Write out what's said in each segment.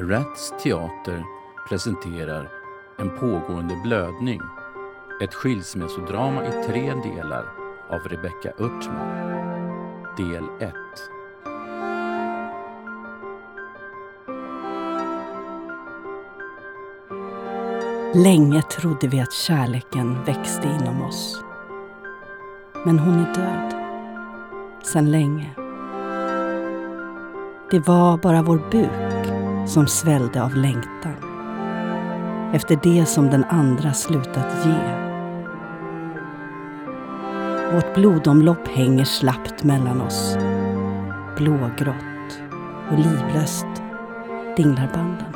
Rats Teater presenterar En pågående blödning. Ett skilsmässodrama i tre delar av Rebecka Örtman. Del 1. Länge trodde vi att kärleken växte inom oss. Men hon är död. Sen länge. Det var bara vår buk som svällde av längtan. Efter det som den andra slutat ge. Vårt blodomlopp hänger slappt mellan oss. Blågrått och livlöst dinglar banden.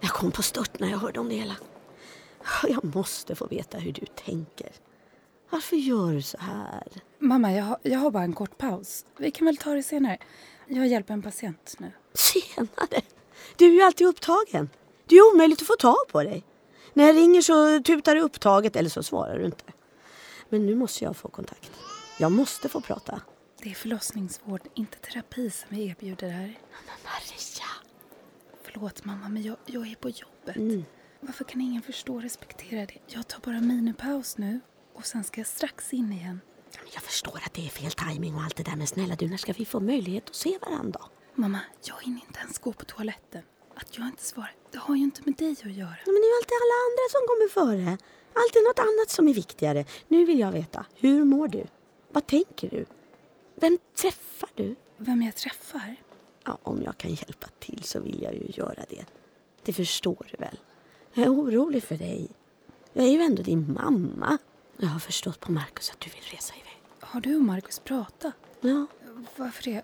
Jag kom på stört när jag hörde om det hela. Jag måste få veta hur du tänker. Varför gör du så här? Mamma, jag har, jag har bara en kort paus. Vi kan väl ta det senare. Jag hjälper en patient nu. Senare? Du är ju alltid upptagen. Det är omöjligt att få tag på dig. När jag ringer så tutar du upptaget eller så svarar du inte. Men nu måste jag få kontakt. Jag måste få prata. Det är förlossningsvård, inte terapi som vi erbjuder här. Men Maria! Förlåt mamma, men jag, jag är på jobbet. Mm. Varför kan ingen förstå och respektera det? Jag tar bara minipaus nu och sen ska jag strax in igen. Jag förstår att det är fel timing och allt det där men snälla du, när ska vi få möjlighet att se varandra? Mamma, jag hinner inte ens gå på toaletten. Att jag inte svarar, det har ju inte med dig att göra. Men det är ju alltid alla andra som kommer före. Alltid något annat som är viktigare. Nu vill jag veta, hur mår du? Vad tänker du? Vem träffar du? Vem jag träffar? Ja, om jag kan hjälpa till så vill jag ju göra det. Det förstår du väl? Jag är orolig för dig. Jag är ju ändå din mamma. Jag har förstått på Markus att du vill resa iväg. Har du och Markus pratat? Ja, Varför det?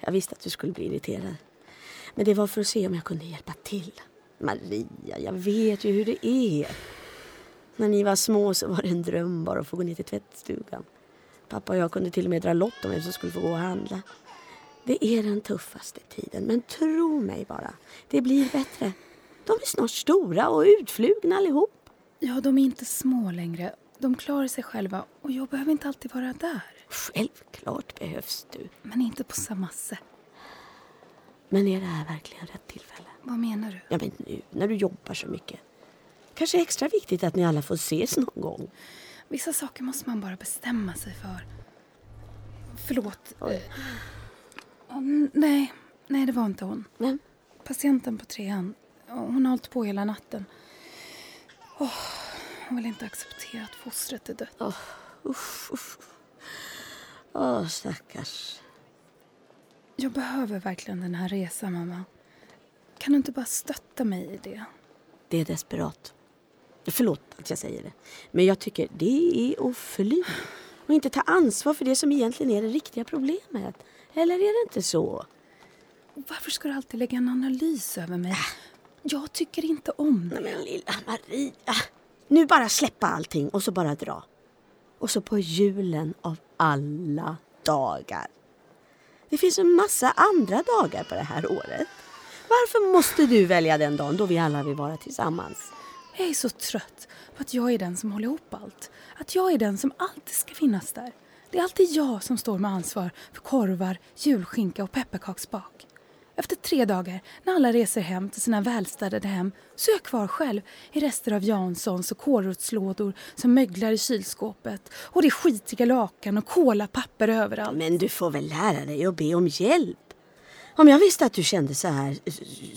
jag visste att du skulle bli irriterad. Men det var för att se om jag kunde hjälpa till. Maria, jag vet ju hur det är. När ni var små så var det en dröm bara att få gå ner till tvättstugan. Pappa och jag kunde till och med dra lott om vem som skulle få gå och handla. Det är den tuffaste tiden, men tro mig bara. Det blir bättre. De är snart stora och utflugna allihop. Ja, de är inte små längre. De klarar sig själva och jag behöver inte alltid vara där. Självklart behövs du. Men inte på samma sätt. Men är det här verkligen rätt tillfälle? Vad menar du? Ja, men nu när du jobbar så mycket. Kanske extra viktigt att ni alla får ses någon gång. Vissa saker måste man bara bestämma sig för. Förlåt. Oj. Eh, nej, nej det var inte hon. Vem? Patienten på trean. Hon har hållit på hela natten. Åh, hon vill inte acceptera att fostret är dött. Usch. Åh, stackars. Jag behöver verkligen den här resan, mamma. Kan du inte bara stötta mig i det? Det är desperat. Förlåt att jag säger det. Men jag tycker det är att fly. Och inte ta ansvar för det som egentligen är det riktiga problemet. Eller är det inte så? Varför ska du alltid lägga en analys över mig? Jag tycker inte om det. Nej men lilla Maria. Nu bara släppa allting och så bara dra. Och så på julen av alla dagar. Det finns en massa andra dagar på det här året. Varför måste du välja den dagen då vi alla vill vara tillsammans? Jag är så trött på att jag är den som håller ihop allt. Att jag är den som alltid ska finnas där. Det är alltid jag som står med ansvar för korvar, julskinka och pepparkaksbak. Efter tre dagar, när alla reser hem till sina välstädade hem, så är jag kvar själv i rester av Janssons och kålrotslådor som möglar i kylskåpet. Och det är skitiga lakan och kolapapper överallt. Men du får väl lära dig att be om hjälp. Om jag visste att du kände så här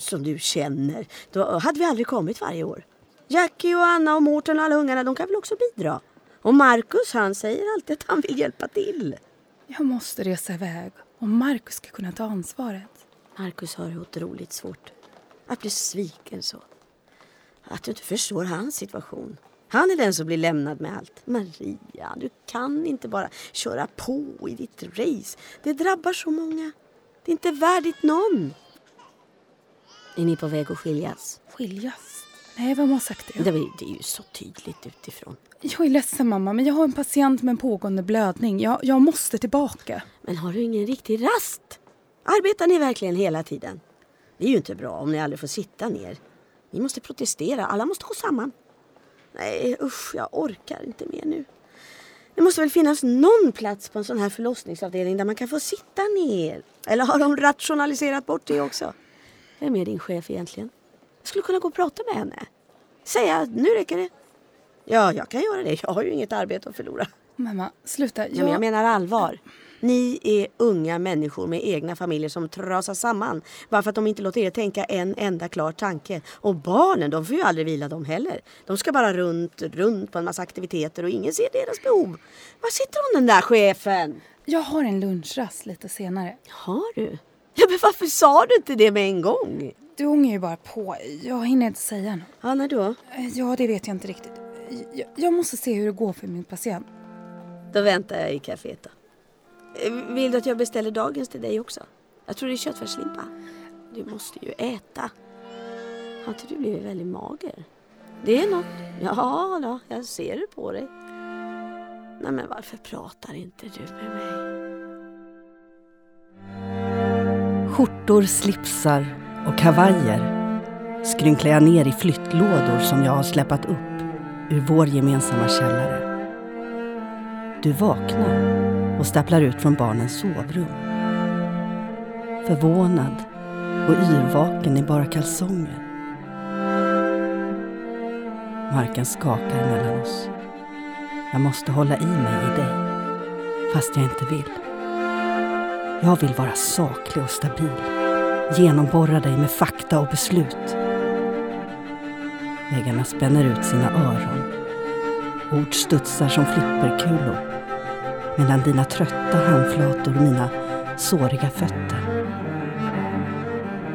som du känner, då hade vi aldrig kommit varje år. Jackie och Anna och Mårten och alla ungarna, de kan väl också bidra? Och Markus, han säger alltid att han vill hjälpa till. Jag måste resa iväg och Markus ska kunna ta ansvaret. Markus har det otroligt svårt. Att bli sviken så. Att du inte förstår hans situation. Han är den som blir lämnad med allt. Maria, du kan inte bara köra på i ditt race. Det drabbar så många. Det är inte värdigt någon. Är ni på väg att skiljas? Skiljas? Nej, vem har sagt det? Det är det är ju så tydligt utifrån. Jag är ledsen mamma, men jag har en patient med en pågående blödning. Jag, jag måste tillbaka. Men har du ingen riktig rast? Arbetar ni verkligen hela tiden? Det är ju inte bra om ni aldrig får sitta ner. Ni måste protestera. Alla måste gå samman. Nej, usch, jag orkar inte mer nu. Det måste väl finnas någon plats på en sån här förlossningsavdelning där man kan få sitta ner. Eller har de rationaliserat bort det också? Vem är din chef egentligen? Jag skulle kunna gå och prata med henne. Säga nu räcker det. Ja, jag kan göra det. Jag har ju inget arbete att förlora. Mamma, sluta. Ja, men jag menar allvar. Ni är unga människor med egna familjer som trasar samman bara för att de inte låter er tänka en enda klar tanke. Och barnen, de får ju aldrig vila de heller. De ska bara runt, runt på en massa aktiviteter och ingen ser deras behov. Var sitter hon den där chefen? Jag har en lunchrast lite senare. Har du? Ja, men varför sa du inte det med en gång? Du ångar ju bara på. Jag hinner inte säga något. Ja, när då? Ja, det vet jag inte riktigt. Jag, jag måste se hur det går för min patient. Då väntar jag i kaféet då. Eh, vill du att jag beställer dagens till dig också? Jag tror det är köttfärslimpa. Du måste ju äta. Har inte du blivit väldigt mager? Det är något. Ja då, jag ser det på dig. Nej men varför pratar inte du med mig? Skjortor, slipsar och kavajer skrynklar jag ner i flyttlådor som jag har släpat upp ur vår gemensamma källare. Du vaknar och stapplar ut från barnens sovrum. Förvånad och yrvaken i bara kalsonger. Marken skakar mellan oss. Jag måste hålla i mig i dig, fast jag inte vill. Jag vill vara saklig och stabil. Genomborra dig med fakta och beslut. Väggarna spänner ut sina öron. Ord studsar som flipperkulor mellan dina trötta handflator och mina såriga fötter.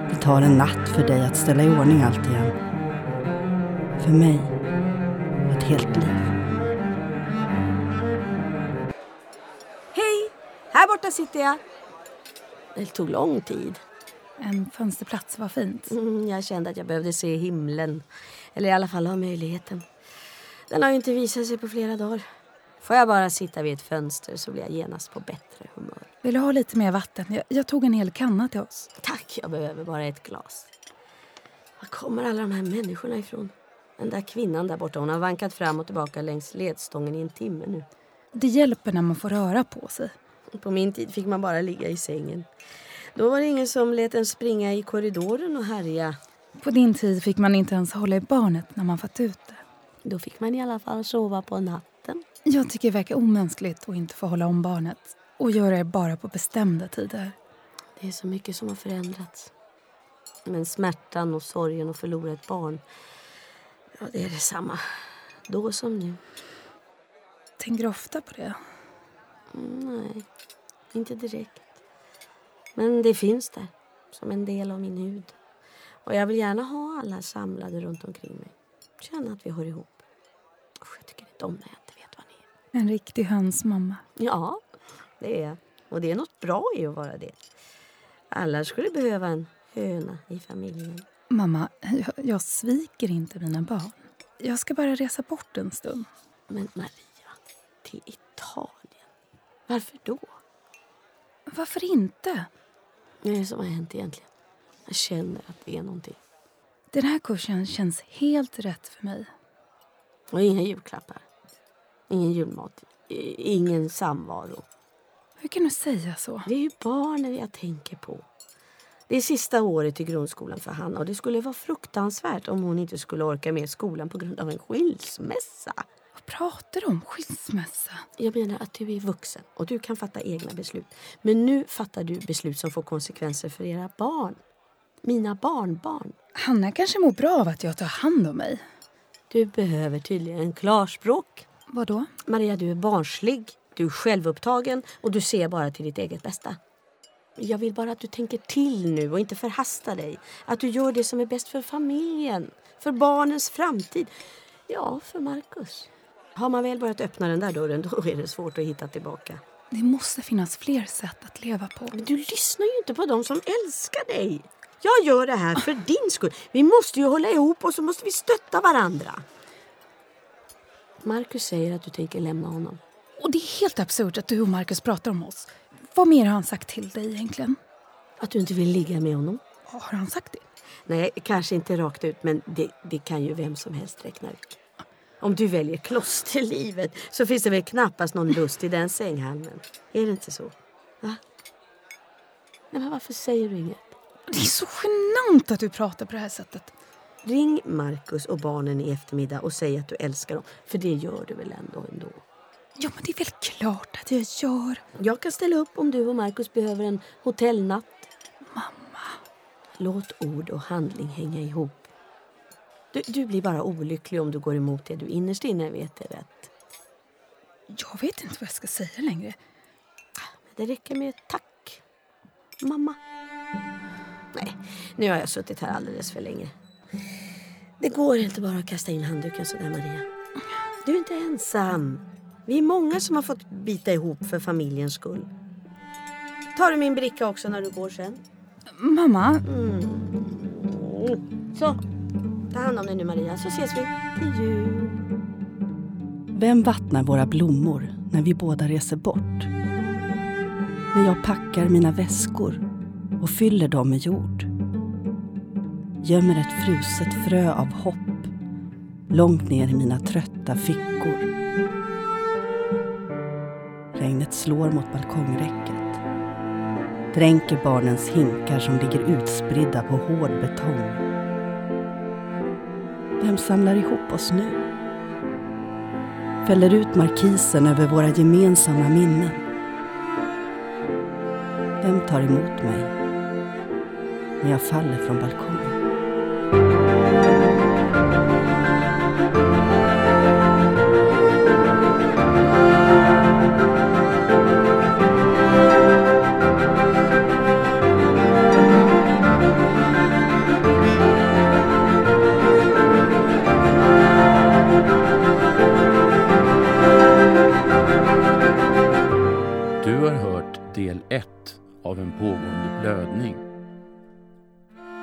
Det tar en natt för dig att ställa i ordning allt igen. För mig, ett helt liv. Hej! Här borta sitter jag. Det tog lång tid. En fönsterplats var fint. Mm, jag kände att jag behövde se himlen. Eller i alla fall ha möjligheten. Den har ju inte visat sig på flera dagar. Får jag bara sitta vid ett fönster så blir jag genast på bättre humör. Vill du ha lite mer vatten? Jag, jag tog en hel kanna till oss. Tack, jag behöver bara ett glas. Var kommer alla de här människorna ifrån? Den där kvinnan där borta, hon har vankat fram och tillbaka längs ledstången i en timme nu. Det hjälper när man får röra på sig. På min tid fick man bara ligga i sängen. Då var det ingen som lät en springa i korridoren och härja. På din tid fick man inte ens hålla i barnet när man fått ut det. Då fick man i alla fall sova på natten. Jag tycker det verkar omänskligt att inte få hålla om barnet och göra det bara på bestämda tider. Det är så mycket som har förändrats. Men smärtan och sorgen att förlora ett barn, ja, det är detsamma. Då som nu. Tänker du ofta på det? Mm, nej, inte direkt. Men det finns där, som en del av min hud. Och jag vill gärna ha alla samlade runt omkring mig. Känna att vi hör ihop. Usch, jag tycker inte om när jag inte vet vad ni är. En riktig hönsmamma. Ja, det är. Och det är något bra i att vara det. Alla skulle behöva en höna i familjen. Mamma, jag, jag sviker inte mina barn. Jag ska bara resa bort en stund. Men Maria, till Italien? Varför då? Varför inte? Vad är det som har hänt egentligen? Jag känner att det är någonting. Den här kursen känns helt rätt för mig. Och inga julklappar. Ingen julmat. Ingen samvaro. Hur kan du säga så? Det är ju barnen jag tänker på. Det är sista året i grundskolan för Hanna och det skulle vara fruktansvärt om hon inte skulle orka med skolan på grund av en skilsmässa. Vad pratar du om? Skilsmässa? Jag menar att du är vuxen och du kan fatta egna beslut. Men nu fattar du beslut som får konsekvenser för era barn. Mina barnbarn. Hanna kanske mår bra av att jag tar hand om mig. Du behöver tydligen en klarspråk. Vadå? Maria, du är barnslig, du är självupptagen och du ser bara till ditt eget bästa. Jag vill bara att du tänker till nu och inte förhastar dig. Att du gör det som är bäst för familjen, för barnens framtid. Ja, för Markus. Har man väl börjat öppna den där dörren då är det svårt att hitta tillbaka. Det måste finnas fler sätt att leva på. Men du lyssnar ju inte på dem som älskar dig. Jag gör det här för din skull. Vi måste ju hålla ihop och så måste vi stötta varandra. Markus säger att du tänker lämna honom. Och det är helt absurt att du och Markus pratar om oss. Vad mer har han sagt till dig egentligen? Att du inte vill ligga med honom. Har han sagt det? Nej, kanske inte rakt ut, men det, det kan ju vem som helst räkna ut. Om du väljer klosterlivet så finns det väl knappast någon lust i den sänghalmen. Är det inte så? Va? Nej, men varför säger du inget? Det är så genant att du pratar på det här sättet. Ring Markus och barnen i eftermiddag och säg att du älskar dem. För det gör du väl ändå ändå? Ja, men det är väl klart att jag gör. Jag kan ställa upp om du och Markus behöver en hotellnatt. Mamma. Låt ord och handling hänga ihop. Du, du blir bara olycklig om du går emot det du innerst inne vet är rätt. Jag vet inte vad jag ska säga längre. Det räcker med tack, mamma. Nej, nu har jag suttit här alldeles för länge. Det går inte bara att kasta in handduken sådär, Maria. Du är inte ensam. Vi är många som har fått bita ihop för familjens skull. Tar du min bricka också när du går sen? Mamma, Mm. Så, ta hand om dig nu Maria, så ses vi till jul. Vem vattnar våra blommor när vi båda reser bort? När jag packar mina väskor och fyller dem med jord. Gömmer ett fruset frö av hopp långt ner i mina trötta fickor. Regnet slår mot balkongräcket. Dränker barnens hinkar som ligger utspridda på hård betong. Vem samlar ihop oss nu? fäller ut markisen över våra gemensamma minnen. Vem tar emot mig när jag faller från balkongen? Pågående.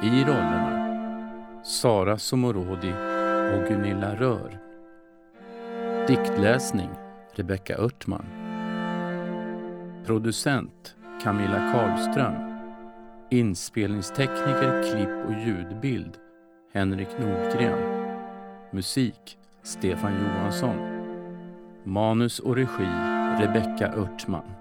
I rollerna Sara Somorodi och Gunilla Rör. Diktläsning Rebecka Örtman. Producent Camilla Karlström. Inspelningstekniker, klipp och ljudbild Henrik Nordgren. Musik Stefan Johansson. Manus och regi Rebecka Örtman.